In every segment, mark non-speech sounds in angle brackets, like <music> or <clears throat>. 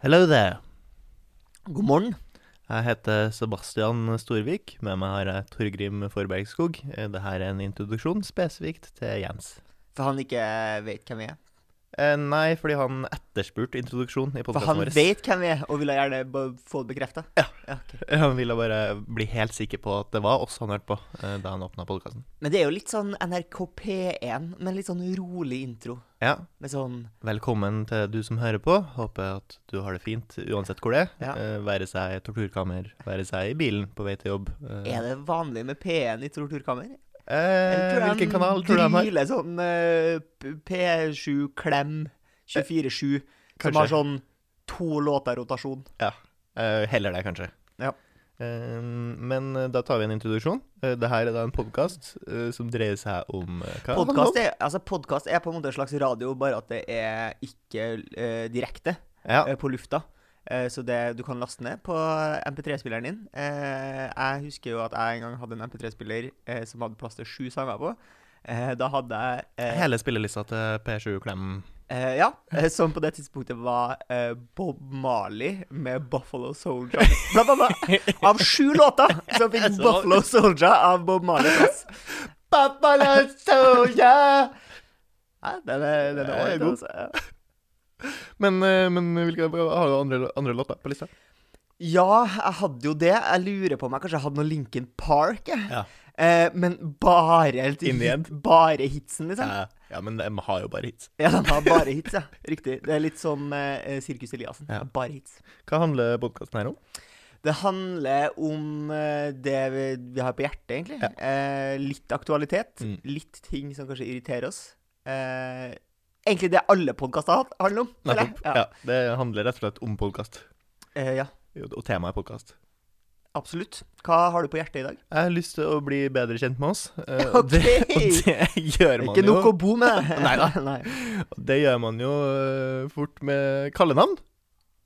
Hello there. God morgen. Jeg heter Sebastian Storvik. Med meg har jeg Torgrim Forbergskog. Dette er en introduksjon spesifikt til Jens. For han ikke vet hvem vi er. Eh, nei, fordi han etterspurte introduksjon i For podkasten han vår. vet hvem vi er, og ville gjerne bare få det bekrefta. Ja. ok. <laughs> Han ville bare bli helt sikker på at det var oss han hørte på eh, da han åpna podkasten. Men det er jo litt sånn NRK P1, men litt sånn rolig intro. Ja. Sånn Velkommen til du som hører på. Håper at du har det fint uansett hvor det er. Ja. Eh, være seg i torturkammer, være seg i bilen på vei til jobb. Eh, Er det vanlig med P1 i torturkammer? eh, hvilken kanal tror du de har? Sånn uh, P- P7 Klem 24-7, som har sånn to låter rotasjon. Eh, heller det, kanskje. Ja. Eh, men eh, da tar vi en introduksjon. Uh, det her er da en podkast som dreier seg om hva? Podkast er, altså podcast er på en måte en slags radio, bare at det er ikke uh, direkte. Ja. uh, på lufta. Uh, så det du kan laste ned på MP3-spilleren din. Eh, jeg husker jo at jeg en gang hadde en MP3-spiller eh, som hadde plass til sju sanger på. Eh, da hadde jeg eh, Hele spillelista til P7 Klem. Eh, Ja, eh, som på det tidspunktet var uh, Bob Marley med 'Buffalo Soldier'. Blant annet av sju <laughs> låter så fikk 'Buffalo Soldier' av Bob Marley plass. Buffalo Soldier! Ja, den er, den er god. altså. Men, men hvilke har du andre, andre låter på lista? Ja, jeg hadde jo det. Jeg lurer på om jeg kanskje hadde noe Linkin Park. Jeg. Ja. Eh, men bare the. Bare hitsen, liksom. Ja, ja, men de har jo bare hits. Ja, de har bare <laughs> hits, ja. Riktig. Det er litt som eh, Sirkus Eliassen. Ja. Bare hits. Hva handler podkasten her om? Det handler om eh, det vi, vi har på hjertet, egentlig. Ja. Eh, litt aktualitet. Mm. Litt ting som kanskje irriterer oss. Eh, egentlig det alle podkaster handler om. Eller? Ja. Ja. Det handler rett og slett om podkast. Eh, ja, Og temaet er podkast. Absolutt. Hva har du på hjertet i dag? Jeg har lyst til å bli bedre kjent med oss. eh, <laughs> Ok. det, <laughs> og det gjør man Ikke jo nok å bo med. <laughs> Nei. Det gjør man jo eh, fort med kallenavn.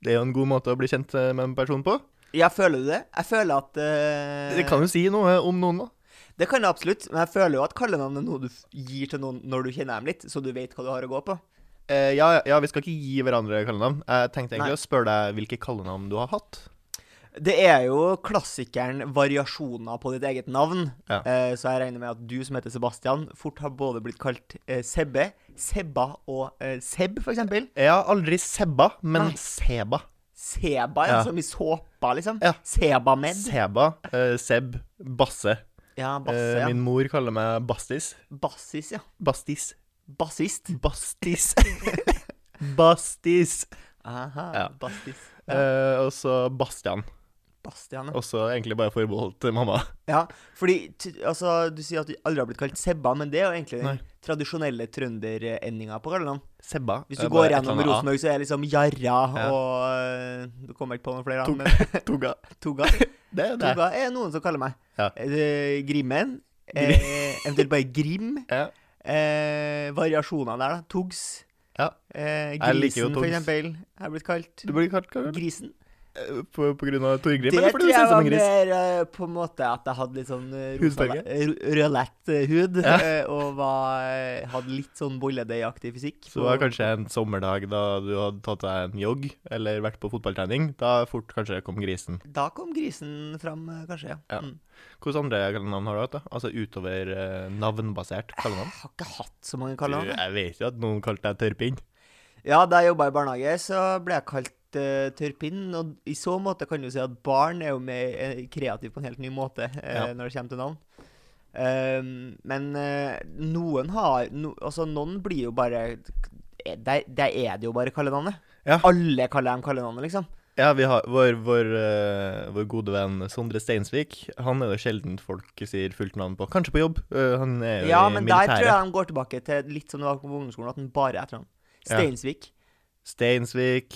Det er jo en god måte å bli kjent eh, med en person på. Ja, føler du det? Jeg føler at uh... Det kan jo si noe om noen, da. Det kan det absolutt, men jeg føler jo at kallenavn er noe du gir til noen når du kjenner dem litt, så du vet hva du har å gå på. Uh, ja, ja, vi skal ikke gi hverandre kallenavn. Jeg tenkte egentlig Nei. å spørre deg hvilke kallenavn du har hatt. Det er jo klassikeren variasjoner på ditt eget navn, Ja. eh, så jeg regner med at du som heter Sebastian, fort har både blitt kalt eh, Sebbe, Sebba og eh, Seb, eksempel. Jeg aldri Sebba, men Nei. Seba. Seba, ja. Ja. som i såpa, liksom. Ja. Sebamed. Seba, eh, Seb, Basse. Ja, basse, Eh, ja. min mor kaller meg Bastis. Bassis, ja. Bastis. Bassist. Bastis. <laughs> Bastis. Aha, Ja. Bastis. Ja. Eh, og så Bastian. Bastian. Også egentlig bare forbeholdt mamma. Ja, fordi altså, du sier at du aldri har blitt kalt Sebba, men det er jo egentlig den tradisjonelle trønderendinga på kallenavn. Sebba. Hvis du går gjennom. Rosenborg, så er det liksom Jarra Ja. og øh, Du kommer ikke på noen flere, men <laughs> Toga. Toga. <laughs> Det er det. Toga er noen som kaller meg. Ja. Eh, Grimmen. Eh, eventuelt bare Grim. <laughs> Ja. Eh, variasjonene der, da. Togs. Ja. Eh, grisen, for eksempel. Er blitt kalt. Du blir kalt? Grisen. Eh, På, på grunn av Torgrim, Det tror jeg var mer uh, på en måte at jeg hadde litt sånn rødlett eh, hud. Ja. eh, og var, eh, hadde litt sånn bolledeigaktig fysikk. Så det var kanskje en sommerdag da du hadde tatt deg en jogg, eller vært på fotballtrening. Da fort kanskje kom grisen. Da kom grisen fram, eh, kanskje, ja. Ja. Mm. Hvilke andre kallenavn har du hatt? da? Altså utover eh, navnbasert kallenavn? Jeg har ikke hatt så mange kallenavn. jeg vet jo at noen kalte deg Tørrpinn. Ja, da jeg jobba i barnehage, så ble jeg kalt uh, tørrpinn. Og i så måte kan du si at barn er jo mer eh, kreativ på en helt ny måte eh, Ja. når det kommer til navn. Um, men eh, noen har no, Altså, noen blir jo bare Der, der er det jo bare kallenavnet. Ja. Alle kaller dem kallenavnet, liksom. Ja, vi har vår, vår, uh, vår gode venn Sondre Steinsvik. Han er det sjelden folk sier fullt navn på. Kanskje på jobb. Uh, han er jo Ja, i men der tror jeg de går tilbake til litt som det var på ungdomsskolen, at han bare er etternavn. Ja. Steinsvik,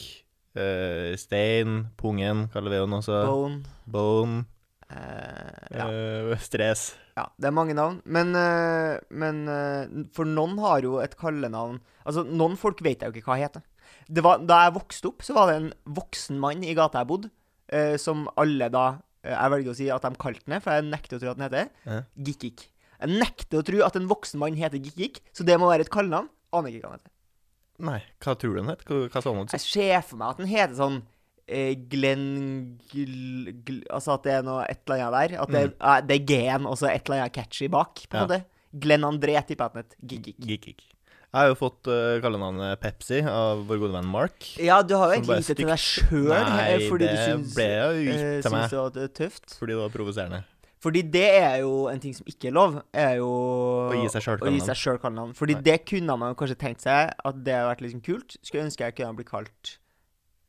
Eh, Stein, Pungen kaller vi den også. Bone Bone. Uh, ja. eh, stress. Ja, det er mange navn. Men, men For noen har jo et kallenavn Altså, noen folk vet jeg jo ikke hva heter. Det var, da jeg vokste opp, så var det en voksen mann i gata jeg bodde, som alle da Jeg velger å si at de kalte den det, for jeg nekter å tro at den heter Ja. Gikkik. Jeg nekter å tro at en voksen mann heter Gikkik, så det må være et kallenavn. Aner ikke hva han heter. Nei, hva tror du den het? Hva, hva sa han? Jeg ser for meg at den heter sånn eh, Glenn gl, gl, Altså at det er noe et eller annet der. At det, eh, det er G-en og så et eller annet catchy bak, på en Ja. måte. Glenn André tipper jeg den het. Gig-gig. Jeg har jo fått uh, kallenavnet Pepsi av vår gode venn Mark. Ja, du har jo egentlig gitt det til deg sjøl Nei, fordi du syns, ble jo eh, gitt til meg. det var eh, tøft. Fordi det var provoserende. Fordi det er jo en ting som ikke er lov. Er jo Å gi seg sjøl kallenavn. Fordi Nei. det kunne man jo kanskje tenkt seg at det hadde vært liksom kult. Skulle ønske jeg kunne bli kalt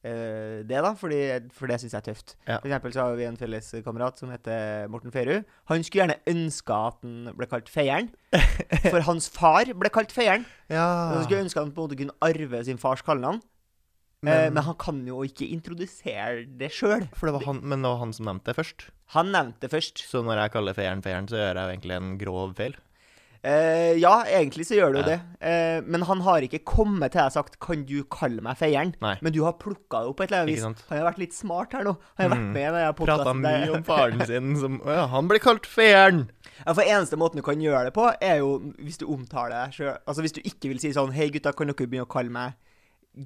uh, det, da, fordi, for det syns jeg er tøft. Ja. For eksempel så har vi en felles kamerat som heter Morten Feirud. Han skulle gjerne ønska at han ble kalt Feieren. <laughs> For hans far ble kalt Feieren. Ja. Han skulle ønske at han på en måte kunne arve sin fars kallenavn. Men, Men- men han kan jo ikke introdusere det sjøl. For det var han, men det var han som nevnte det først. Han nevnte det først. Så når jeg kaller feieren feieren, så gjør jeg egentlig en grov feil. Eh, ja, egentlig så gjør du Ja. det. Eh, men han har ikke kommet til deg og sagt 'Kan du kalle meg feieren?' Nei. Men du har plukka det opp på et eller annet vis. Han har vært litt smart her nå. Han har vært Mm. med i denne Prata mye om faren sin som ja, han blir kalt feieren! <laughs> Ja, for eneste måten du kan gjøre det på, er jo hvis du omtaler deg sjøl Altså hvis du ikke vil si sånn 'Hei, gutta, kan dere begynne å kalle meg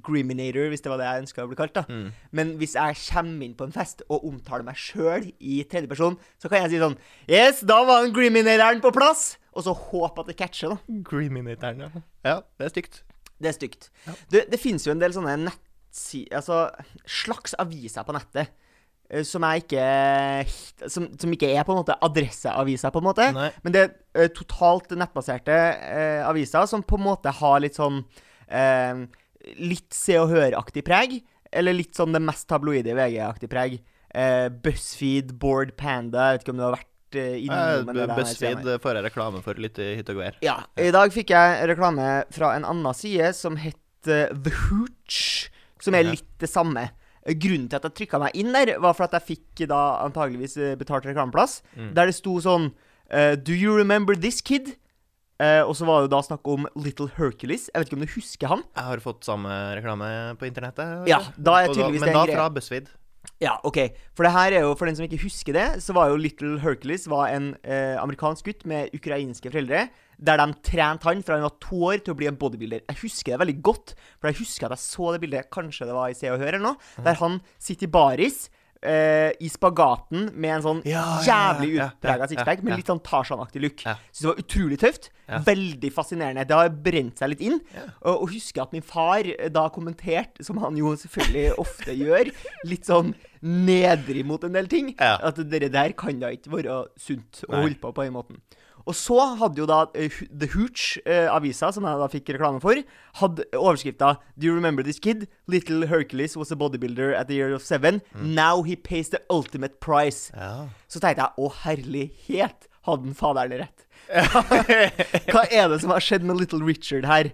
Griminator', hvis det var det jeg ønska å bli kalt, da. Mm. Men hvis jeg kommer inn på en fest og omtaler meg sjøl i tredjeperson, så kan jeg si sånn 'Yes, da var den Griminatoren på plass!' Og så håpe at det catcher, da. Griminatoren, ja. Ja, det er stygt. Det er stygt. Det, det finnes jo en del sånne nettsider Altså slags aviser på nettet eh, som ikke som, som ikke er på en måte adresseaviser, på en måte. Nei. Men det er eh, totalt nettbaserte eh, aviser som på en måte har litt sånn eh, Litt Se og Hør-aktig preg. Eller litt sånn det mest tabloide VG-aktig preg. Eh, BuzzFeed, Board Panda Jeg vet ikke om du har vært eh, innom eh. BuzzFeed får jeg reklame for litt i hytt og gevær. Ja. I dag fikk jeg reklame fra en annen side som het eh, The Hooch, som er litt det samme. Grunnen til at jeg trykka meg inn der, var for at jeg fikk da antageligvis eh, betalt reklameplass, Mm. der det sto sånn Do you remember this kid? Eh, og så var det da snakk om Little Hercules. Jeg vet ikke om du husker han? Jeg har fått samme reklame på internettet. Ja, da er tydeligvis da, Men da fra BuzzFeed. Ja, OK. For det her er jo, for den som ikke husker det, så var jo Little Hercules var en eh, amerikansk gutt med ukrainske foreldre. Der de trente han fra han var to år til å bli en bodybuilder. Jeg husker det veldig godt, for jeg husker at jeg så det bildet, kanskje det var i Se og Hør eller noe, der han sitter i baris. Eh, I spagaten med en sånn Ja, jævlig utprega sixpack ja. litt sånn Tarzan-aktig look. Ja. Syns det var utrolig tøft. Veldig fascinerende. Det har brent seg litt inn. Og, og husker at min far eh, da kommenterte, som han jo selvfølgelig ofte gjør, <laughs> litt sånn nedrig mot en del ting. At det der kan da ikke være sunt å holde på på den måten. Og så hadde jo da uh, The Hooch, uh, avisa som jeg da fikk reklame for, hadde overskrifta Do you remember this kid? Little Hercules was a bodybuilder at the year of seven. Mm. Now he pays the ultimate price. Ja. Så tenkte jeg å herlighet, hadde han faderen rett? <laughs> <laughs> Hva er det som har skjedd med Little Richard her?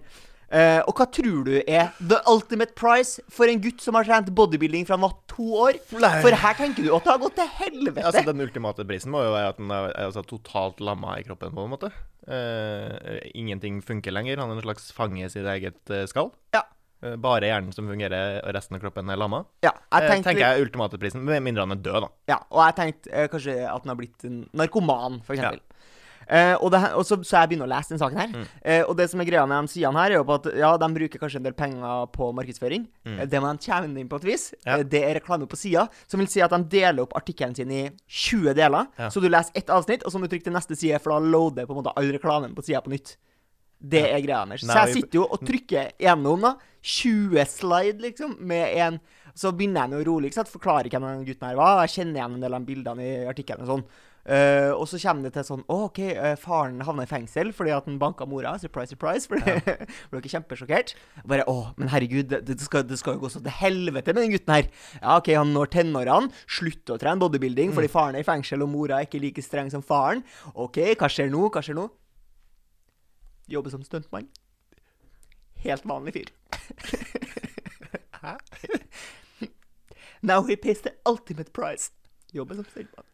Eh, og hva tror du er the ultimate price for en gutt som har trent bodybuilding fra han var to år? Nei. For her tenker du at det har gått til helvete. Altså, den ultimate prisen må jo være at han er altså, totalt lamma i kroppen, på en måte. Uh, ingenting funker lenger. Han er en slags fange i sitt eget uh, skall. Ja. Bare hjernen som fungerer, og resten av kroppen er lamma. ja, jeg tenkte tenker jeg ultimate prisen, med mindre han er død, da. Ja, og jeg tenkte kanskje at han har blitt en narkoman, for eksempel. Eh, og, det, og så, så jeg begynner å lese den saken her. Mm. Eh, og det som er greia med de sidene her, er jo på at ja, de bruker kanskje en del penger på markedsføring. Mm. Eh, det må de tjene inn på et vis. Ja. Eh, det er reklame på sida, som vil si at de deler opp artikkelen sin i 20 deler. Ja. Så du leser ett avsnitt, og så må du trykke til neste side, for da loader på en måte all reklamen på sida på nytt. Det er greia deres. Så jeg sitter jo og trykker gjennom da 20 slide, liksom, med en Så begynner jeg med å rolig, ikke sant? forklarer hvem den gutten her var. Jeg kjenner igjen en del av bildene i artikkelen og sånn. Eh, og så kommer det til sånn Å, OK, uh, faren havna i fengsel fordi at han banka mora. Surprise, surprise. For det <laughs> ble dere kjempesjokkert. Bare Å, men herregud, det, det, skal, det skal jo gå så til helvete med den gutten her. Ja, OK, han når tenårene, slutter å trene bodybuilding fordi faren er i fengsel og mora er ikke like streng som faren. OK, hva skjer nå? Hva skjer nå? Jobber som stuntmann. Helt vanlig fyr. Hæ? <laughs> Now he pays the ultimate price. Jobber som stuntmann.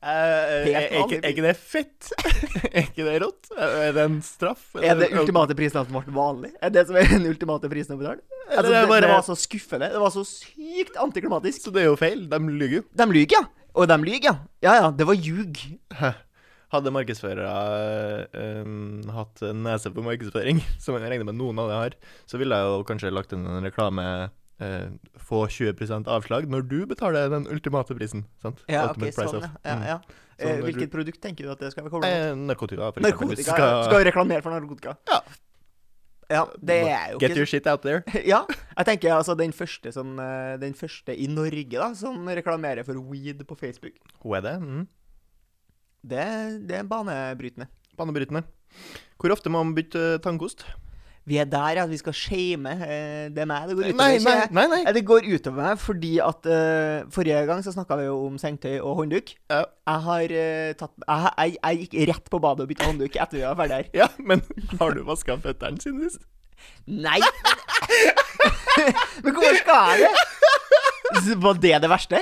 Eh, er, er, ikke, det fett? <laughs> er ikke det rått? Er det en straff? Er det ultimate prisen som ble vanlig? Er det som er den ultimate prisen å betale? Altså, det det, var så skuffende. Det var så sykt antiklimatisk. Så det er jo feil. De lyver jo. De lyver, ja. Og de lyver, ja. Ja ja, det var ljug. Hadde markedsførere eh, hatt nese på markedsføring, <laughs> som jeg regner med noen av dem har, så ville jeg jo kanskje lagt inn en reklame eh, få 20 avslag når du betaler den ultimate prisen. sant? Ja, ok, Ultimate price sånn, ja. ja, Mm. ja. Så Eh, når du- hvilket produkt tenker du at det skal være? Eh, narkotika, for eksempel. Narkotika? du Skal, Skal, vi reklamere for narkotika? Ja. Ja, det er jo get ikke your shit out there. <laughs> Ja. Jeg tenker altså den første, som, eh, den første i Norge da, som reklamerer for weed på Facebook. Hun er det. Mm. Det, det er banebrytende. Banebrytende. Hvor ofte må man bytte tannkost? Vi er der at vi skal shame. eh, Det er meg det går utover. Nei, nei, nei. nei. Det går utover meg fordi at uh, Forrige gang så snakka vi jo om sengetøy og håndduk. Ja. Jeg har uh, tatt jeg, jeg, jeg gikk rett på badet og bytta håndduk etter vi var ferdig her. Ja, men har du vaska føttene siden sist? Nei! <laughs> Men hvorfor skal jeg <laughs> det? Var det det verste?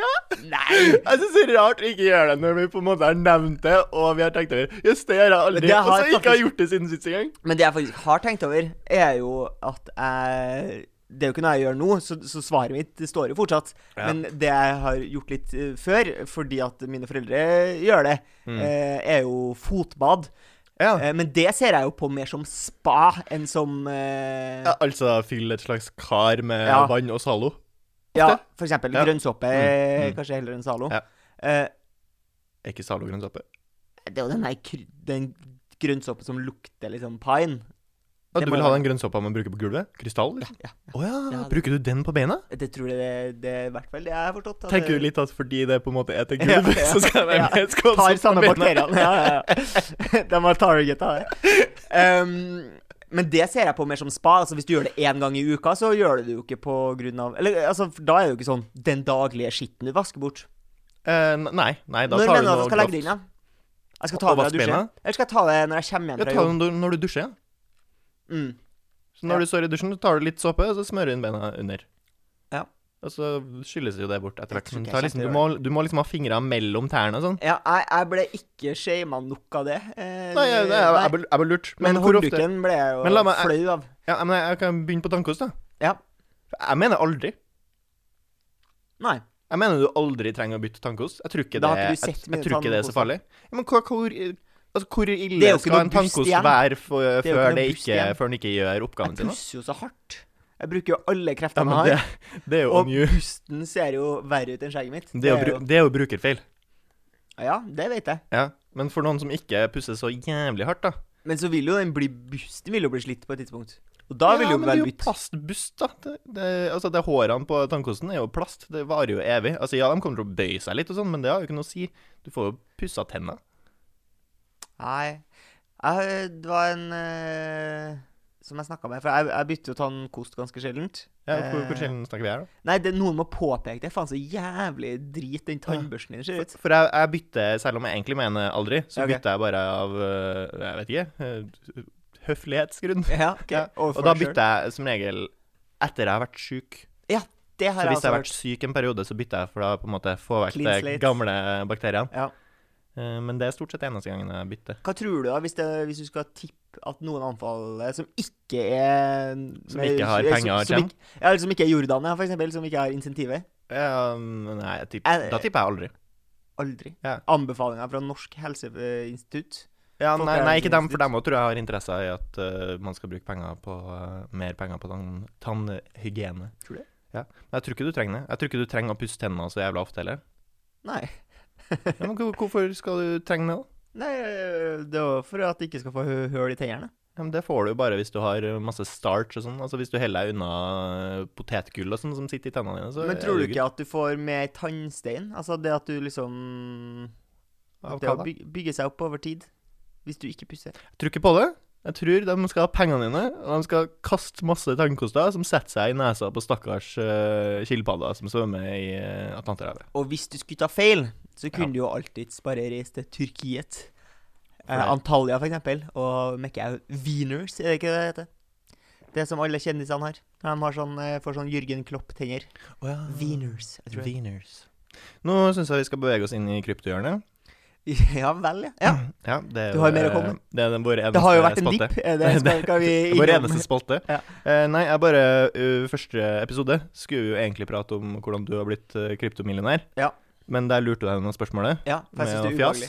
Ja. Nei. Jeg synes det er rart å ikke gjøre det når vi på en måte har nevnt det, og vi har tenkt over Jøss, det gjør jeg aldri. Og så ikke har gjort det siden sist gang. Men det jeg faktisk har tenkt over, er jo at jeg Det er jo ikke noe jeg gjør nå, så, så svaret mitt står jo fortsatt. Ja. Men det jeg har gjort litt eh, før, fordi at mine foreldre gjør det, eh, er jo fotbad. Ja. Eh, men det ser jeg jo på mer som spa enn som eh, ja altså fylle et slags kar med Ja. vann og Zalo. Ja, for eksempel Ja. grønnsåpe. Mm, mm. Kanskje heller enn Zalo. Ja. Eh, Er ikke Zalo grønnsåpe? det er jo den den grønnsåpe som lukter liksom pine. Ja, Det du vil ha den grønnsåpa man bruker på gulvet? Krystall? Å Ja, ja. Ja, det- Bruker du den på bena? Det tror jeg det, det i hvert fall det jeg har forstått. Tenker du litt at fordi det på en måte er til Ja, gulv, ja. så skal det Ja. være mer skånsomt Tar samme bakteriene. Ja, ja, ja. <laughs> De har targeta det. Um, men det ser jeg på mer som spa. Altså Hvis du gjør det én gang i uka, så gjør du det jo ikke på grunn av Eller altså, da er det jo ikke sånn den daglige skitten du vasker bort. Uh, nei, nei, da Når tar mener du du at noe jeg skal legge det inn, da? Jeg skal ta det når jeg dusjer. Eller skal jeg ta det når jeg kommer hjem fra jobb? Ta det når du dusjer. ja. Mm. Så når Ja. du står i dusjen, så tar du litt såpe, og så smører du inn beina under. Ja. Og så skylles jo det bort etter hvert. liksom, du, du må liksom ha fingrene mellom tærne og sånn. Ja, jeg, jeg ble ikke shama nok av det. Eh, Nei, jeg, jeg, jeg, ble- ble lurt. Men men ofte håndduken ble jeg jo Men meg- fløy av. Ja, men jeg, kan begynne på tannkost, da. Ja. Jeg mener aldri. Nei. Jeg mener du aldri trenger å bytte tannkost. Jeg tror ikke, det, jeg, tror ikke det er så farlig. Ja, men hva, hvor, altså, hvor ille skal en bust tannkost være for, ikke før, det ikke, før den ikke gjør oppgaven sin? Jeg pusser jo så hardt. Jeg bruker jo alle kreftene men jeg det, har. det Og pusten ser jo verre ut enn skjegget mitt. Det er jo, er jo brukerfeil. Ja, det vet jeg. Ja. Men for noen som ikke pusser så jævlig hardt, da Men så vil jo den bli Busten vil jo bli slitt på et tidspunkt. Og da vil ja, jo men det er jo plastbust, da. Det, det, altså, det Hårene på tannkosten er jo plast. Det varer jo evig. Altså, Ja, de kommer til å bøye seg litt, og sånn, men det har jo ikke noe å si. Du får jo pussa tenna. Nei. Jeg, det var en eh, som jeg snakka med For jeg, jeg bytter jo tannkost ganske sjeldent. Ja, hvor, hvor Eh, sjelden snakker vi her, da? Nei, det, noen må påpeke det. Faen, så jævlig drit den tannbørsten din ser ut. For jeg, jeg bytter, selv om jeg egentlig mener aldri, så okay. bytter jeg bare av øh, Jeg vet ikke. øh, Høflighetsgrunn. Ja, okay. Ja, Overfor Og da bytter jeg som regel etter jeg har vært syk. Det har Så jeg hvis jeg har vært syk en periode, så bytter jeg for da på en måte få vekk de gamle bakteriene. Ja. Eh, Men det er stort sett eneste gangen jeg bytter. Hva tror du, da, hvis, det, hvis du skal tippe at noen anfall som ikke er Som ikke har penger som, som, ikke, ja, eller som ikke er Jordan, ja, for eksempel. Som ikke har insentiver? Ja, nei, tipp, Er- da tipper jeg aldri. Aldri. Ja. Anbefalinger fra Norsk helseinstitutt. Ja, nei, nei, ikke dem, for dem òg tror jeg har interesse i at uh, man skal bruke penger på, uh, mer penger på tann, tannhygiene. Tror du det? Ja. Men jeg tror ikke du trenger det. Jeg tror ikke du trenger å pusse tennene så jævla ofte heller. Nei. Ja, men hvorfor skal du trenge det, da? Nei, det var for at du ikke skal få hø- høl i tennene. Ja, men Det får du jo bare hvis du har masse starch og sånn. Altså Hvis du heller deg unna potetgull og sånn som sitter i tennene dine. Så Men tror du ikke at du får mer tannstein? Altså det at du liksom At det å bygge seg opp over tid. Hvis du ikke pusser. Jeg tror ikke på det. Jeg tror de skal ha pengene dine, og de skal kaste masse tannkoster som setter seg i nesa på stakkars uh, skilpadder som svømmer i uh, Atlanterhavet. Og hvis du skulle ta feil, så kunne Ja. du jo alltids bare reise til Turkiet. For Eh, Antalya, for eksempel. Og mekke out wieners, er det ikke det det heter? Det som alle kjendisene har. De har sånn, eh, får sånn Jørgen Klopp-tenner. Oh, ja. Wieners. Jeg tror. Wieners. Nå syns jeg vi skal bevege oss inn i kryptohjørnet. <laughs> Ja vel, ja. ja. Ja, det Du jo, mer å eh, komme med? Det er den vår eneste Det har jo vært en spalte. dipp. Er <laughs> det skal, vi Vår eneste spalte. Ja. Uh, nei, jeg bare uh, Første episode skulle vi jo egentlig prate om hvordan du har blitt uh, kryptomillionær. Ja. Men der lurte du deg noen spørsmål Ja, med er fjas.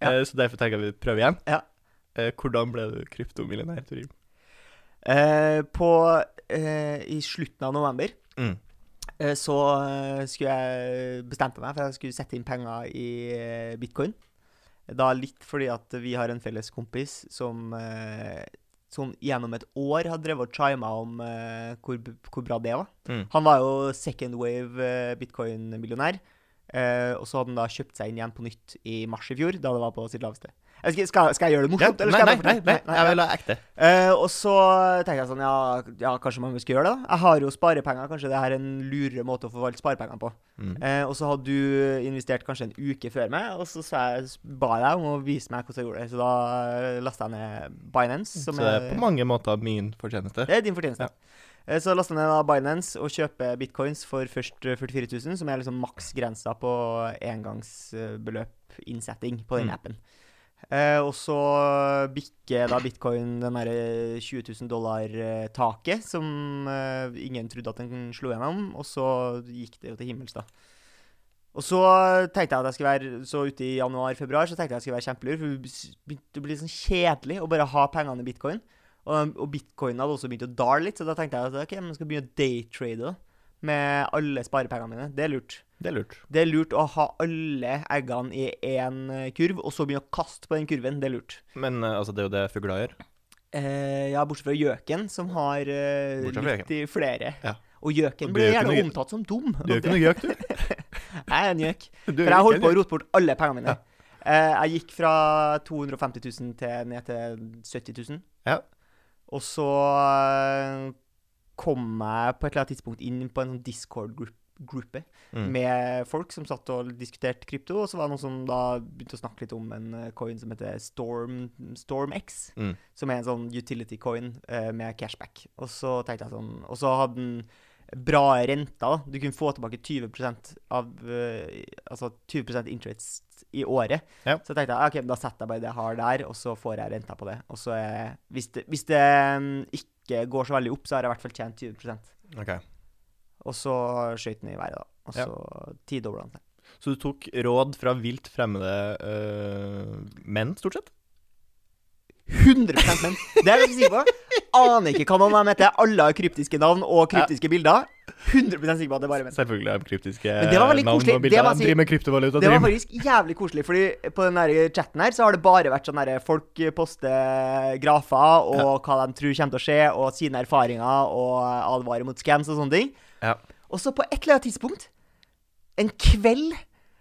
Ja. Uh, så derfor tenker jeg vi prøver igjen. Ja. Eh, hvordan ble du kryptomillionær, Torim? Eh, på eh, I slutten av november Mm. eh, så eh, skulle jeg bestemte meg for at jeg skulle sette inn penger i eh, bitcoin. Da litt fordi at vi har en felles kompis som eh, sånn gjennom et år har drevet og chima om eh, hvor, hvor bra det var. Mm. Han var jo second wave eh, bitcoin-millionær. Eh, og så hadde han da kjøpt seg inn igjen på nytt i mars i fjor, da det var på sitt laveste. Jeg skal, skal, jeg gjøre det Ja, morsomt? nei, eller skal nei, nei, nei, fortelle? jeg vil ha ekte. Uh, og så tenkte jeg sånn, ja, ja, kanskje man skal gjøre det da. Jeg har jo sparepenger, kanskje det her er en lurere måte å forvalte sparepengene på. Mm. Uh, og så hadde du investert kanskje en uke før meg, og så jeg, ba jeg deg om å vise meg hvordan jeg gjorde det. Så da lasta lastet jeg ned Binance, Så det er på mange måter min fortjeneste. det er din fortjeneste. Eh, Så lastet jeg ned da Binance og kjøper bitcoins for først eh, 44 000, som er liksom maksgrensa på engangsbeløp innsetting på den Mm. Eh, og så bikker da bitcoin den derre 20 000 dollar-taket, som eh, ingen trodde at den slo gjennom, og så gikk det jo til himmels, da. Og så tenkte jeg at jeg skulle være Så ute i januar-februar så tenkte jeg at jeg skulle være kjempelur, for det begynte å bli sånn kjedelig å bare ha pengene i bitcoin. Og, og bitcoin hadde også begynt å dale litt, så da tenkte jeg at ok, jeg skal begynne å daytrade da, med alle sparepengene mine. Det er lurt. Det er lurt. Det er lurt å ha alle eggene i én eh, kurv, og så begynne å kaste på den kurven. Det er lurt. Men eh, altså, det er jo det fugler gjør. Eh, ja, bortsett fra gjøken, som har eh, litt i flere. Ja. Og gjøken blir gjerne noe... omtalt som dum. Du er ikke noe gjøk, du. <laughs> Jeg er en gjøk. <laughs> For jeg holdt på å rote bort alle pengene mine. Eh, jeg gikk fra 250 000 til ned til 70 000. Ja. Og så eh, kom jeg på et eller annet tidspunkt inn på en sånn Discord-gruppe Mm. med folk som satt og diskuterte krypto, og så var det noen som da begynte å snakke litt om en eh, coin som heter Storm, StormX, Mm. som er en sånn utility coin uh, med cashback. Og så tenkte jeg sånn Og så hadde den bra renter. Du kunne få tilbake 20% av uh, Altså 20% interest i året. Ja. Så tenkte jeg ok, da setter jeg bare det jeg har der, og så får jeg renta på det. Og så er, hvis det, hvis det mm, ikke går så veldig opp, så har jeg i hvert fall tjent 20 Ok. Og så skøyt den i været, da. Og Ja. så tidobla den seg. Så du tok råd fra vilt fremmede øh, menn, stort sett? 100% menn. Det er jeg sikker på. Aner ikke hva man heter. Alle har kryptiske navn og kryptiske bilder. 100 sikker på at det er bare menn. Selvfølgelig har kryptiske Men det var veldig navn koselig. og Det var kryptovaluta. Det var faktisk jævlig koselig, fordi på den chatten her så har det bare vært sånn der folk poster grafer og hva de tror kommer til å skje, og sine erfaringer, og advarer mot scams og sånne ting. Ja. Og så på et eller annet tidspunkt, en kveld,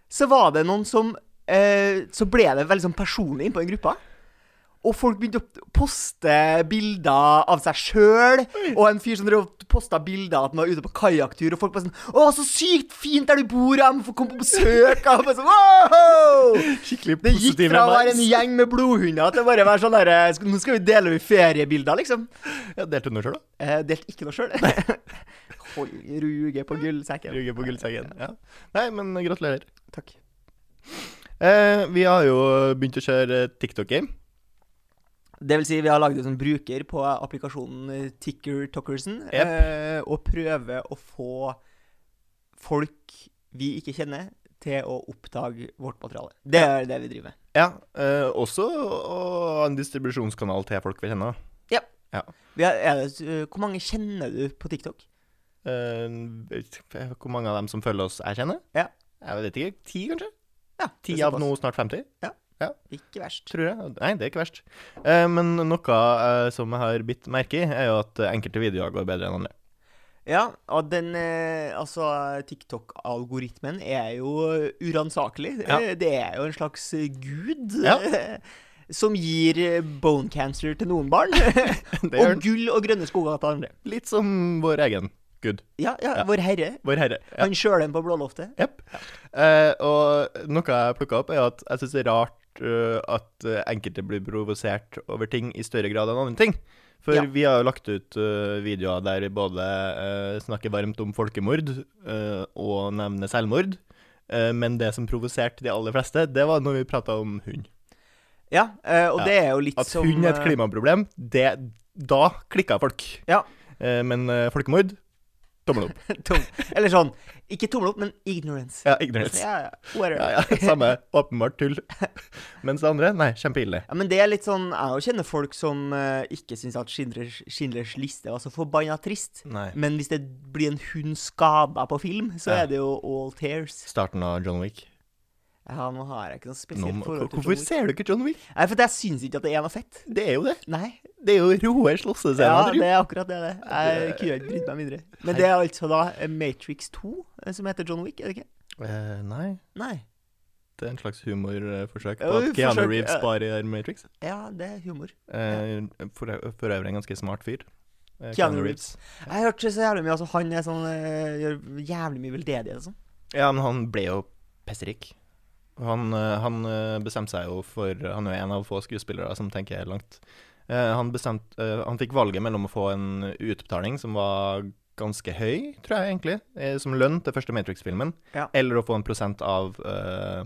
så var det noen som eh, Så ble det veldig sånn personlig inn på den gruppa. Og folk begynte å poste bilder av seg sjøl. Og en fyr som posta bilder av at han var ute på kajakktur. Og folk bare sånn 'Å, så sykt fint der du bor, jeg må få komme på besøk.' Og bare sånn, wow! Skikkelig Det gikk fra å være en gjeng med blodhunder til bare å være sånn derre Nå skal vi dele feriebilder, liksom. Ja, delte du noe sjøl, da? Eh, delte ikke noe sjøl. <laughs> Hold ruge på gullsekken. Ruge på gullsekken, Ja. Nei, men gratulerer. Takk. Eh, vi har jo begynt å kjøre TikTok-game. Det vil si, vi har laget en sånn bruker på applikasjonen TickerTockersen, Yep. eh, og prøver å få folk vi ikke kjenner, til å oppdage vårt materiale. Det er det vi driver med. Ja, eh, også ha en distribusjonskanal til folk vi kjenner. Vi har, er det, hvor mange kjenner du på TikTok? Ikke hvor mange av dem som følger oss, jeg kjenner? Ja. Jeg vet ikke. Ti, kanskje? Ja, Ti av nå snart 50? Ikke verst. Tror jeg. Nei, det er ikke verst. Uh, men noe uh, som jeg har bitt merke i, er jo at enkelte videoer går bedre enn andre. Ja, og den Altså, TikTok-algoritmen er jo uransakelig. Ja. Det er jo en slags gud. Ja. Som gir bone cancer til noen barn, <laughs> og gull og grønne skoger til andre. Litt som vår egen gud. Ja, ja, Ja. Vår Herre. Vår Herre. Ja. Han den på blåloftet. Jepp. Eh, og noe jeg plukka opp, er at jeg syns det er rart uh, at eh, enkelte blir provosert over ting i større grad enn andre ting. For Ja. vi har jo lagt ut uh, videoer der vi både uh, snakker varmt om folkemord og nevner selvmord. Men det som provoserte de aller fleste, det var når vi prata om hund. Ja, og Ja. det er jo litt At som hund er et klimaproblem, det, da klikka folk. Ja. Men folkemord tommel opp. <laughs> tom. Eller sånn Ikke tommel opp, men ignorance. Ja, ignorance. Ja, ja. Ja, ja, <laughs> samme. Åpenbart tull. Mens det andre, nei, kjempeille. Ja, men det er litt sånn Jeg kjenner folk som uh, ikke syns at Schindlers, Schindlers liste var så forbanna trist. Nei. Men hvis det blir en hund skada på film, så er det jo all tears. Starten av John Wick. Ja, nå har jeg ikke noe spesielt forhold til hvorfor John Wick. ser du ikke John Wick? Nei, for jeg syns ikke at det er noe fett. Det er jo det. Nei. Det er jo roe. Ja, det er akkurat det det er. Jeg kunne ikke brydd meg mindre. Men det er altså da eh, Matrix 2 eh, som heter John Wick, er det ikke? Eh, nei, Nei. det er en slags humorforsøk på at Keanu forsøk, Reeves ja. bare gjør Matrix. Ja, det er humor. Eh, for, for øvrig en ganske smart fyr. Eh, Keanu Reeves. Jeg har hørt så jævlig mye altså Han er sånn eh, gjør jævlig mye veldedighet og sånn. Ja, men han ble jo pesterik. Han, eh, han eh, bestemte seg jo for Han er jo en av få skuespillere som tenker langt. Eh, Han, bestemte, eh, han fikk valget mellom å få en utbetaling som var ganske høy, tror jeg egentlig, som lønn til første Matrix-filmen, Ja. eller å få en prosent av uh,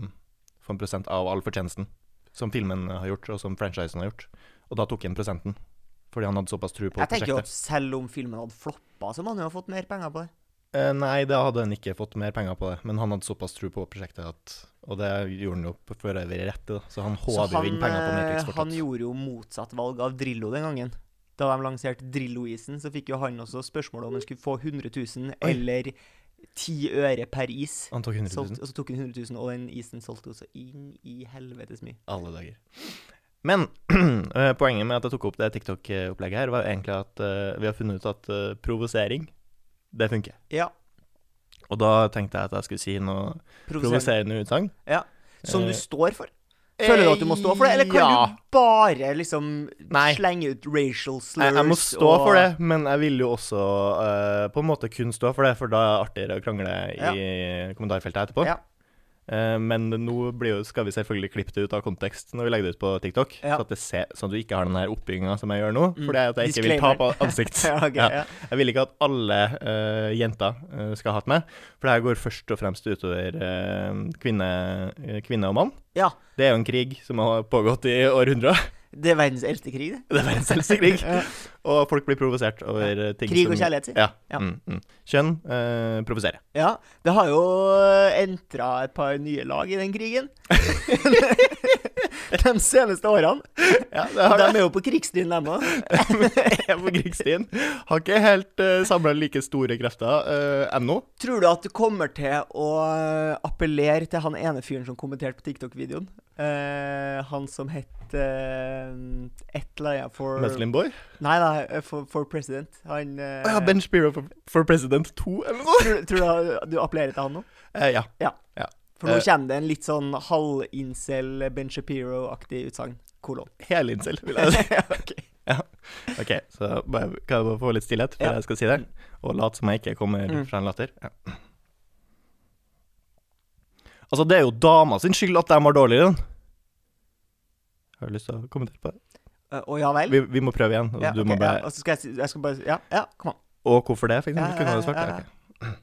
Få en prosent av all fortjenesten som filmen har gjort, og som franchisen har gjort. Og da tok han prosenten, fordi han hadde såpass tro på Jeg tenker jo at selv om filmen hadde floppa, så må han jo ha fått mer penger på det. Eh, nei, da hadde han ikke fått mer penger på det, men han hadde såpass tro på prosjektet at Og det gjorde han jo for øvrig rett i. Så han håver jo inn penger på eh, Matrix han gjorde jo motsatt valg av Drillo den gangen. Da de lanserte Drillo-isen, så fikk jo han også spørsmål om han skulle få 100 000 eller 10 øre per is. Han tok 100 Solgt, og så tok han 100 000, og den isen solgte også inn i helvetes mye. Alle dager. Men <clears throat> eh, poenget med at jeg tok opp det TikTok-opplegget her, var egentlig at uh, vi har funnet ut at uh, provosering, det funker. Ja. Og da tenkte jeg at jeg skulle si noe Provoserende. utsagn. Ja. Som du Eh, står for. Føler du at du må stå for det, eller kan ja. du bare liksom Nei. slenge ut racial slurs? Jeg, jeg må stå og- for det, men jeg vil jo også uh, på en måte kun stå for det, for da er det artigere å krangle i kommentarfeltet etterpå. Ja. Eh, men nå blir jo, skal vi selvfølgelig klippe det ut av kontekst når vi legger det ut på TikTok, Ja. så, ser, at du ikke har den her oppbygginga som jeg gjør nå. Mm. For det er at jeg ikke vil ta på ansikt. <laughs> ja, okay, Ja. Jeg vil ikke at alle uh, jenter uh, skal hatt meg, for det her går først og fremst utover uh, kvinne, kvinne og mann. Ja. Det er jo en krig som har pågått i århundrer. Det er verdens eldste krig, det. Det er verdens eldste krig. <laughs> Og folk blir provosert over eh, ting Krig og som kjærlighet, si. Ja. Ja. Mm, mm. Kjønn eh, provoserer. Ja, det har jo entra et par nye lag i den krigen. <laughs> <laughs> <laughs> De seneste årene. Ja, det har de er jo på krigsstien, <laughs> de òg. er på krigsstien. Har ikke helt uh, samla like store krefter uh, ennå. Tror du at du kommer til å appellere til han ene fyren som kommenterte på TikTok-videoen? Uh, han som het uh, et eller annet for Muslim Boy. Nei, nei, for, for president. Han uh, ja, Ben Spiro for, for President 2, eller noe? tror, tror du du appellerer til han nå? Ja. Ja, ja. For nå kjenner kommer det en litt sånn halvincel Ben Shapiro-aktig utsagn. Kolon. Helincel, vil jeg <laughs> si. Ok. OK, så bare, kan jeg bare få litt stillhet før Ja. jeg skal si det? Og late som jeg ikke kommer Mm. fra en latter? Ja. Altså, det er jo dama sin skyld at de var dårligere. Har du lyst til å kommentere på det? Eh, Å ja vel? Vi, vi må prøve igjen. og Ja, du ok, må bare, ja, og så skal jeg, jeg skal bare Ja, ja, kom an. Og hvorfor det, for eksempel? Ja, Kunne ja, du svart ja, det? ja. Ok.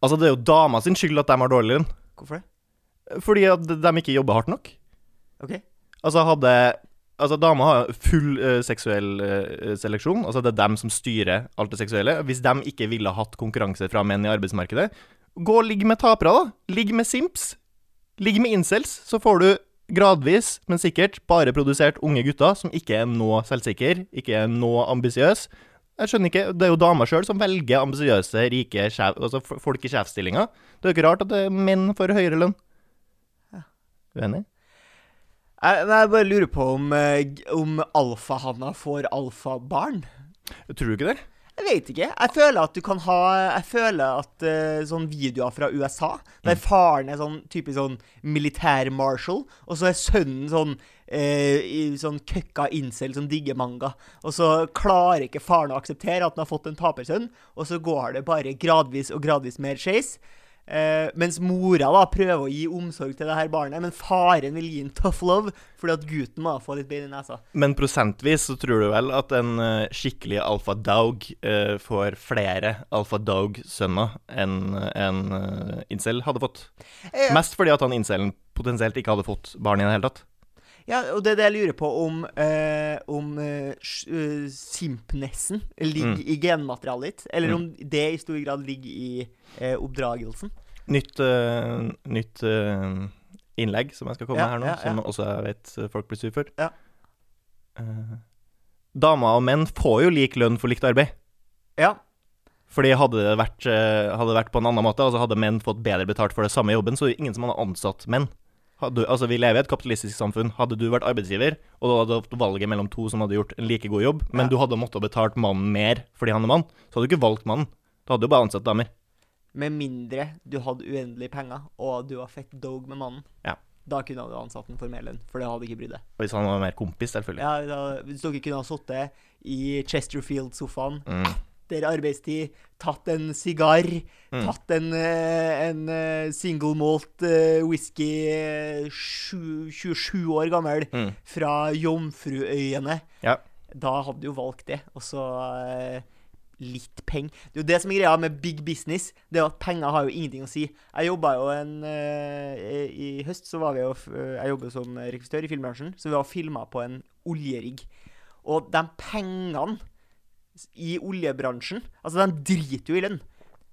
Altså, det er jo dama sin skyld at de har dårlig lønn. Hvorfor det? Fordi at de ikke jobber hardt nok. OK. Altså, hadde Altså, damer har full uh, seksuell uh, seleksjon. Altså, det er dem som styrer alt det seksuelle. Hvis de ikke ville hatt konkurranse fra menn i arbeidsmarkedet, gå og ligg med tapere, da. Ligg med simps. Ligg med incels, så får du gradvis, men sikkert, bare produsert unge gutter som ikke er nå selvsikre, ikke er nå ambisiøse. Jeg skjønner ikke, Det er jo damer sjøl som velger ambisiøse, rike sjef, altså folk i sjefsstillinger. Det er jo ikke rart at det er menn får høyere lønn. Ja. Uenig? Jeg, jeg bare lurer på om, eh, om alfahanna får alfabarn. Tror du ikke det? Jeg vet ikke. Jeg føler at du kan ha Jeg føler at uh, sånn videoer fra USA, der faren er sånn typisk sånn militær-marshal, og så er sønnen sånn eh, i sånn køkka incel som digger manga. Og så klarer ikke faren å akseptere at han har fått en tapersønn, og så går det bare gradvis og gradvis mer skeis. Eh, mens mora da prøver å gi omsorg til det her barnet, men faren vil gi en tough love fordi at gutten må få litt bein i nesa. Men prosentvis så tror du vel at en eh, skikkelig alfa dog eh, får flere alfa dog-sønner enn en uh, incel hadde fått? Eh, Mest fordi at han incelen potensielt ikke hadde fått barn i det hele tatt. Ja, og det er det jeg lurer på om eh, Om eh, eh, simpnessen ligger Mm. i genmaterialet ditt, eller Mm. om det i stor grad ligger i eh, oppdragelsen. Nytt, uh, nytt uh, innlegg som jeg skal komme Ja, med her nå, ja, ja. som også jeg vet folk blir sur for. Ja. Uh, damer og menn får jo lik lønn for likt arbeid. Ja. Fordi hadde det vært, hadde det vært på en annen måte, altså hadde menn fått bedre betalt for det samme jobben, så er det ingen som hadde ansatt menn. Hadde, altså Vi lever i et kapitalistisk samfunn. Hadde du vært arbeidsgiver, og du hadde hatt valget mellom to som hadde gjort en like god jobb, men Ja. du hadde måttet betalt mannen mer fordi han er mann, så hadde du ikke valgt mannen. Da hadde du bare ansatt damer. Med mindre du hadde uendelig penger, og du var fett dog med mannen. Ja. Da kunne du ansatt den for mer lønn, for det hadde ikke brydd deg. Hvis han var mer kompis, selvfølgelig. Ja, da, hvis dere kunne ha sittet i Chesterfield-sofaen Mm. Etter arbeidstid, tatt en sigar, Mm. tatt en, eh, en eh, single malt eh, whisky eh, 27 år gammel Mm. fra Jomfruøyene, Ja. da hadde du jo valgt det. Og så litt penger. Det er jo det som er greia med big business. Det er at penger har jo ingenting å si. Jeg jobba jo en I høst så var vi jo Jeg jobber som rekvisitør i filmbransjen, så vi var filma på en oljerigg. Og de pengene i oljebransjen Altså, de driter jo i lønn.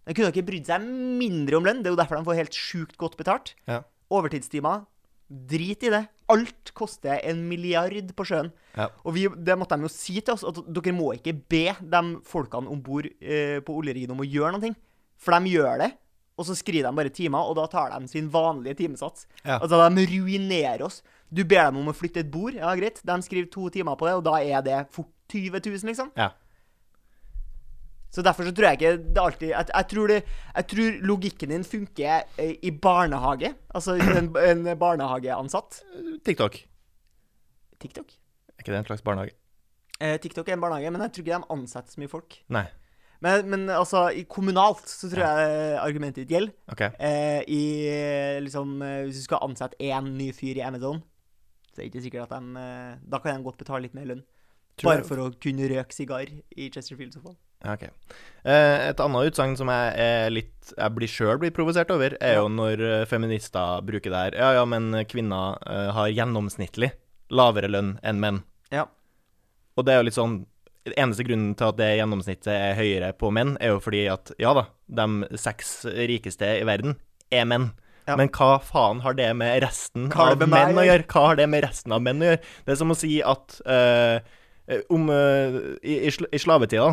De kunne ikke brydd seg mindre om lønn. Det er jo derfor de får helt sjukt godt betalt. Ja. Overtidstimer, drit i det. Alt koster en milliard på sjøen. Ja. Og vi, det måtte de jo si til oss, at dere må ikke be de folkene om bord eh, på oljeriggen om å gjøre noe. For de gjør det, og så skriver de bare timer, og da tar de sin vanlige timesats. Ja. Altså, de ruinerer oss. Du ber dem om å flytte et bord, ja greit, de skriver to timer på det, og da er det fort 20 000, liksom. Ja. Så derfor så tror jeg ikke det alltid Jeg, jeg, tror, det, jeg tror logikken din funker eh, i barnehage. Altså en, <clears throat> en barnehageansatt. TikTok. TikTok? Er ikke det en slags barnehage? Eh, TikTok er en barnehage, men jeg tror ikke de ansetter så mye folk. Nei. Men, men altså, i kommunalt så tror jeg argumentet ditt gjelder. OK. Eh, I eh, liksom eh, Hvis du skal ansette én ny fyr i Amazon, så er det ikke sikkert at de eh, Da kan de godt betale litt mer lønn. Bare for å kunne røke sigar i Chesterfield-sofaen. Ja, ok. Eh, et annet utsagn som jeg er litt Jeg blir sjøl blir provosert over, er jo når eh, feminister bruker det her. Ja, ja, men kvinner eh, har gjennomsnittlig lavere lønn enn menn. Ja. Og det er jo litt sånn Eneste grunnen til at det gjennomsnittet er høyere på menn, er jo fordi at ja da, de seks rikeste i verden er menn. Ja. Men hva faen har det med resten Hva av med menn å gjøre? Hva har det med resten av menn å gjøre? Det er som å si at eh, om eh, i, i, i slavetida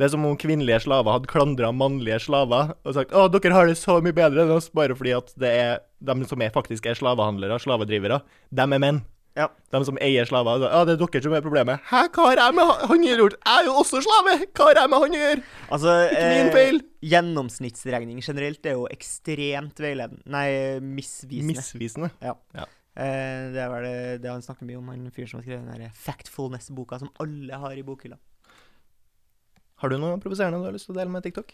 det er som om kvinnelige slaver hadde klandra mannlige slaver og sagt å, dere har det så mye bedre enn oss, bare fordi at det er de som er, faktisk er slavehandlere, slavedrivere, de er menn. Ja. De som eier slaver. så, Ja, det er dere som er problemet. Hæ, hva har jeg med han han gjort? Jeg er jo også slave! Hva har jeg med han å gjøre? Altså, Ikke min feil. Gjennomsnittsregning generelt er jo ekstremt veiledende Nei, misvisende. Misvisende. Eh, det er vel det, det han snakker mye om, han fyren som har skrevet den der Factfulness-boka som alle har i bokhylla. Har du noe provoserende du har lyst til å dele med TikTok?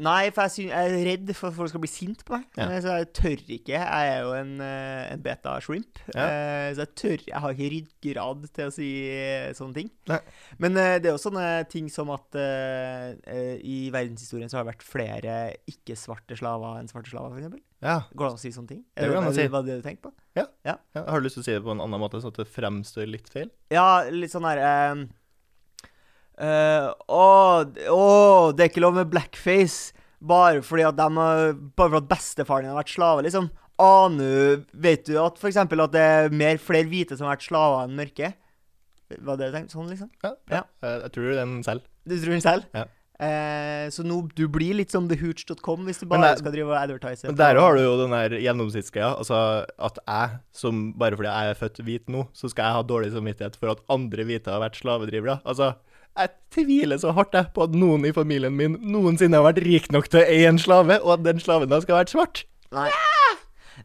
Nei, for jeg, jeg er redd for at folk skal bli sint på meg. Ja. Eh, Så jeg tør ikke. Jeg er jo en, eh, en beta-shrimp. Ja. Eh, Så jeg tør Jeg har ikke ryggrad til å si sånne ting. Nei. Men det er jo sånne ting som at eh, i verdenshistorien så har det vært flere ikke-svarte slaver enn svarte slaver, f.eks. Ja. Går det an å si sånne ting? Er det, det, det, si. Var det du tenkte på? ja. Har du lyst til å si det på en annen måte, sånn at det fremstår litt feil? Ja, litt sånn der eh, eh, Å, å, det er ikke lov med blackface bare fordi at de Bare for at bestefaren din har vært slave, liksom. Aner Vet du at for eksempel at det er mer flere hvite som har vært slaver enn mørke? Var det du tenkte? Sånn, liksom? Ja. Ja. Jeg, jeg tror den selv. Du tror den selv? Ja. Eh, så nå, du blir litt som thehooch.com hvis du bare det- skal drive og advertise. Men der har du jo den der gjennomsnittsgreia. Altså at jeg, som bare fordi jeg er født hvit nå, så skal jeg ha dårlig samvittighet for at andre hvite har vært slavedrivere. Altså, jeg tviler så hardt jeg på at noen i familien min noensinne har vært rik nok til å eie en slave, og at den slaven da skal ha vært svart. Nei.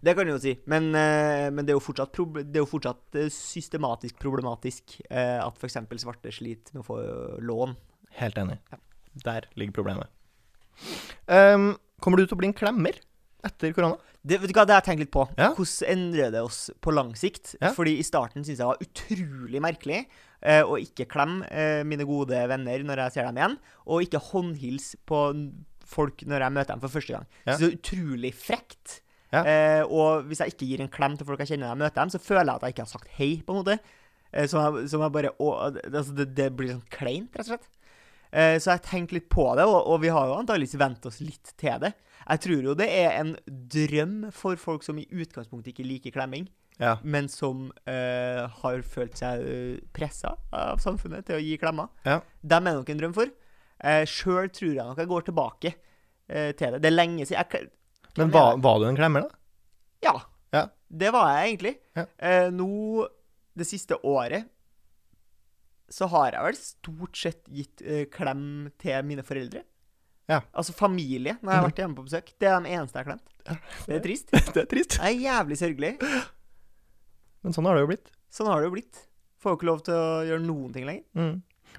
Det kan du jo si, men, eh, men det er jo det er jo fortsatt eh, systematisk problematisk eh, at f.eks. svarte sliter med å få lån. Helt enig. Ja. Der ligger problemet. Um, kommer du til å bli en klemmer etter korona? Det, vet du hva, det har jeg tenkt litt på. Ja. Hvordan endrer det oss på lang sikt? Ja. Fordi i starten syntes jeg det var utrolig merkelig eh, å ikke klemme eh, mine gode venner når jeg ser dem igjen, og ikke håndhilse på folk når jeg møter dem for første gang. Ja. Så det er utrolig frekt. Ja. Eh, og hvis jeg ikke gir en klem til folk jeg kjenner når jeg møter dem, så føler jeg at jeg ikke har sagt hei, på en måte. Eh, som, jeg, som jeg bare å, det, altså det, det blir sånn kleint, rett og slett. Eh, så jeg tenkte litt på det, og, og vi har jo antakeligvis vent oss litt til det. Jeg tror jo det er en drøm for folk som i utgangspunktet ikke liker klemming, Ja. men som eh, har følt seg uh, pressa av samfunnet til å gi klemmer. Ja. Dem er nok en drøm for. Uh, Sjøl tror jeg nok jeg går tilbake eh, til det. Det er lenge siden. Jeg, Men var, var du en klemmer, da? ja. Ja. Det var jeg egentlig. Eh, nå, det siste året, så har jeg vel stort sett gitt eh, klem til mine foreldre. Ja. Altså familie, når jeg har Mhm. vært hjemme på besøk. Det er den eneste jeg har klemt. Det er trist. <laughs> det er trist. Det er jævlig sørgelig. <laughs> Men sånn har det jo blitt. Sånn har det jo blitt. Får jo ikke lov til å gjøre noen ting lenger. Mm.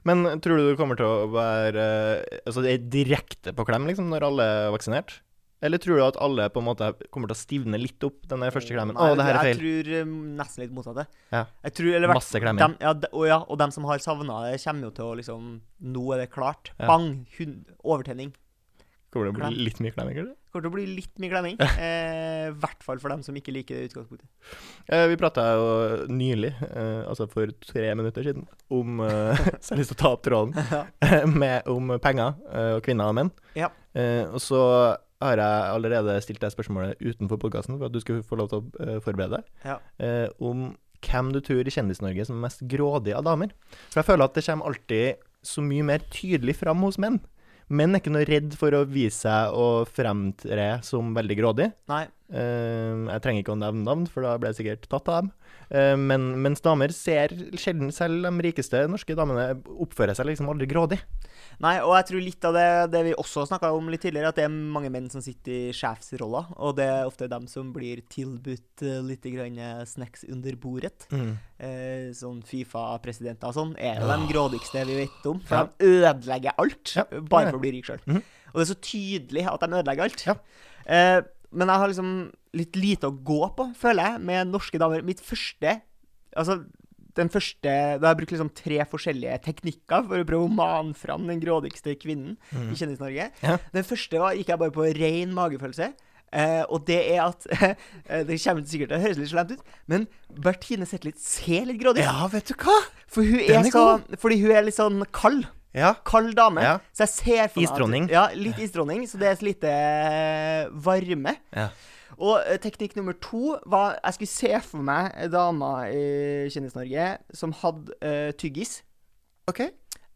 Men tror du du kommer til å være eh, Altså direkte på klem liksom når alle er vaksinert? Eller tror du at alle på en måte kommer til å stivne litt opp den første klemmen? Å, det her er Jeg tror eh, nesten litt motsatt det. Ja. Tror, eller Masse klemming. dem, ja, de, og, ja, og dem som har savna det, kommer jo til å liksom Nå er det klart. Ja. Bang! Hun, overtenning. Kommer det å bli litt mye klemming, eller? Kommer til å bli litt mye klemming. I hvert fall for dem som ikke liker det utgangspunktet. Eh, vi prata jo nylig, eh, altså for tre minutter siden, om eh, <laughs> Så jeg har lyst til å ta opp tråden <laughs> med, om penger eh, og kvinner og menn. Ja. Eh, og så har jeg allerede stilt deg spørsmålet utenfor podkasten for at du skulle få lov til å eh, forberede deg. Ja. eh, om hvem du tror i Kjendis-Norge som er mest grådig av damer. For jeg føler at det kommer alltid så mye mer tydelig fram hos menn. Menn er ikke noe redd for å vise seg og fremtre som veldig grådig. Nei. Eh, jeg trenger ikke å nevne navn, for da ble jeg sikkert tatt av dem. Eh, men mens damer ser sjelden, selv de rikeste norske damene oppfører seg liksom aldri grådig. Nei, og jeg tror litt av det, det vi også snakka om litt tidligere, at det er mange menn som sitter i sjefsroller, og det er ofte dem som blir tilbudt uh, litt grann eh, snacks under bordet. Eh, sånn Fifa-presidenter og sånn er jo de grådigste vi vet om. For Ja. de ødelegger alt Ja, bare for å bli rik sjøl. Mm. Og det er så tydelig at de ødelegger alt. Ja. Eh, men jeg har liksom litt lite å gå på, føler jeg, med norske damer. Mitt første Altså, den første Da har jeg brukt liksom tre forskjellige teknikker for å prøve å mane fram den grådigste kvinnen i Kjendis-Norge. Mm. Ja. Den første var, gikk jeg bare på ren magefølelse. Eh, og det er at <laughs> eh, Det kommer sikkert til å høres litt slemt ut, men Bertine Zetlitz ser litt grådig ut. Ja, vet du hva? For hun er er så, fordi hun er litt sånn kald. Ja. Kald dame. Ja. Så jeg ser for meg Isdronning. Ja, litt isdronning. Så det er så lite eh, varme. ja. Og eh, teknikk nummer to var Jeg skulle se for meg dama i Kjendis-Norge som hadde uh, tyggis. OK.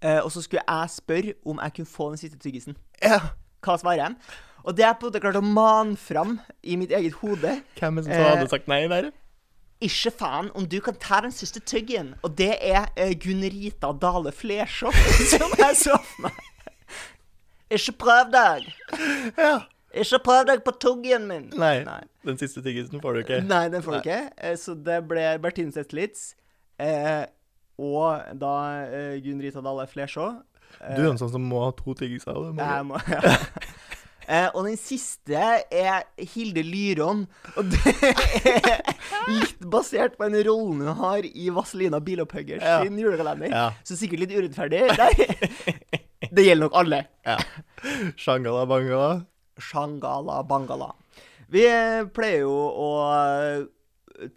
Uh, og så skulle jeg spørre om jeg kunne få den siste tyggisen. Ja. Hva svarer jeg? Og det jeg på en måte klart å mane fram i mitt eget hode. Hvem er det som uh, hadde sagt nei der? Ikke faen om du kan ta den siste tyggen. Og det er uh, Gunn Rita Dale Flesjå <laughs> som jeg så for meg. Ikke prøv deg. Ja. Ikke prøv deg på tuggen min. Nei. Nei. Den siste tyggisen får du ikke. Nei, den får du ikke. Eh, Så det ble Bertine Zetlitz eh, og da eh, Gunn Rita Dale Flesjå. Du er en sånn som må ha to tyggiser. det må Jeg må, ja. <laughs> Eh, og den siste er Hilde Lyron. Og det er litt basert på en rollen hun har i Vazelina Bilopphuggers Ja. sin julekalender. Ja. Så sikkert litt urettferdig. Nei. <laughs> Det gjelder nok alle. ja. Shangala bangala. Shangala bangala. Vi eh, pleier jo å eh,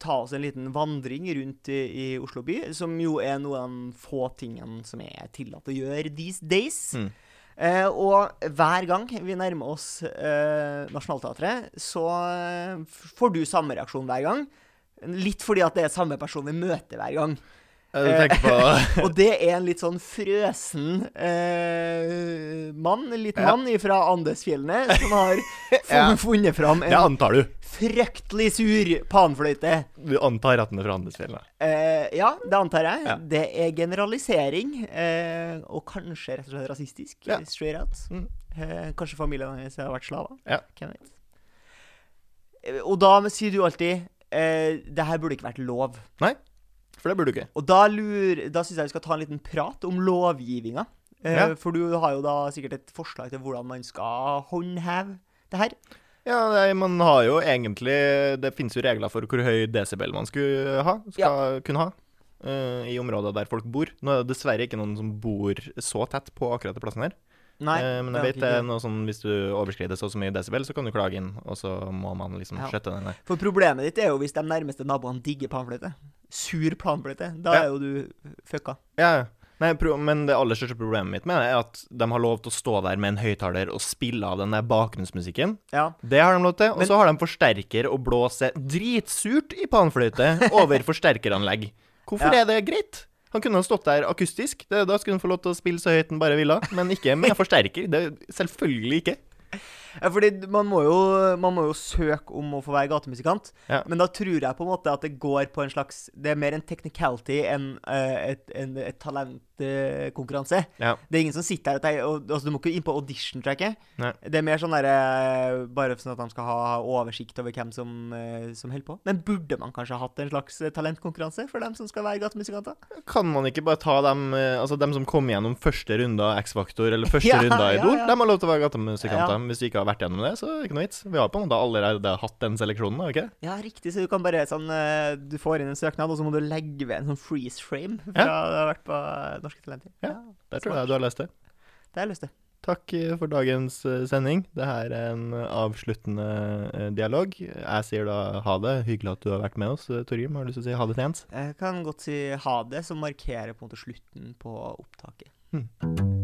ta oss en liten vandring rundt i, i Oslo by, som jo er noe av de få tingene som er tillatt å gjøre these days. Mm. Eh, og hver gang vi nærmer oss eh, Nationaltheatret, så eh, får du samme reaksjon hver gang. Litt fordi at det er samme person vi møter hver gang. På Og det er en litt sånn frøsen eh, mann, en liten mann fra Andesfjellene, som har <laughs> funnet fram en Det antar du. fryktelig sur panfløyte. Du antar at den er fra Andesfjellene. Eh, ja, det antar jeg. Ja. Det er generalisering, eh, og kanskje rett og slett rasistisk. Ja. Straight out. Mm. Eh, kanskje familien hans har vært slaver. Ja. Hvem vet. Eh, Og da sier du alltid eh, det her burde ikke vært lov. For det burde du ikke. Og da, lur, da syns jeg vi skal ta en liten prat om lovgivninga. Eh, Ja. For du har jo da sikkert et forslag til hvordan man skal håndheve det her. Ja, nei, man har jo egentlig Det finnes jo regler for hvor høy desibel man skulle ha, skal kunne ha. Uh, I områder der folk bor. Nå er det dessverre ikke noen som bor så tett på akkurat den plassen her. Nei, Eh, men jeg vet det er noe sånn hvis du overskrider så så mye desibel, så kan du klage inn, og så må man liksom Ja. skjøtte den der. For problemet ditt er jo hvis de nærmeste naboene digger panfløyte. Sur panfløyte. Da Ja. er jo du fucka. Ja, ja. Nei, pro men det aller største problemet mitt med det er at de har lov til å stå der med en høyttaler og spille av den der bakgrunnsmusikken. Ja. Det har de lov til. Og Men- så har de forsterker og blåser dritsurt i panfløyte over <laughs> forsterkeranlegg. Hvorfor Ja. er det greit? Han kunne ha stått der akustisk. Det, da skulle han få lov til å spille så høyt han bare ville. Men ikke med forsterker. Det Selvfølgelig ikke. Ja, fordi man må, jo, man må jo søke om å få være gatemusikant. Ja. Men da tror jeg på en måte at det går på en slags Det er mer en technicality enn eh, et, en, et talentkonkurranse. Ja. det er ingen som sitter her og og, altså, Du må ikke inn på audition-tracket. Det er mer sånn derre Bare sånn at de skal ha oversikt over hvem som, eh, som holder på. Men burde man kanskje ha hatt en slags eh, talentkonkurranse for dem som skal være gatemusikanter? Kan man ikke bare ta dem eh, Altså dem som kom gjennom første runde av X-Faktor eller <laughs> første Ja, runde av Idol? ja. De har lov til å være gatemusikanter. Ja. Hvis de ikke har vært gjennom det, så er det ikke noe vits. Vi har på en måte allerede hatt den seleksjonen, har vi ikke? Ja, riktig. Så du kan bare sånn eh, Du får inn en søknad, og så må du legge ved en sånn freeze frame fra Ja. du har vært på Norske Talenter. Ja, Der tror jeg du har lest det. Det har jeg lyst til. Takk eh, for dagens eh, sending. Det her er en avsluttende eh, dialog. Jeg sier da ha det. Hyggelig at du har vært med oss. Eh, Torgrim, har du lyst til å si ha det til Jens? Jeg kan godt si ha det, som markerer på en måte slutten på opptaket. Hmm.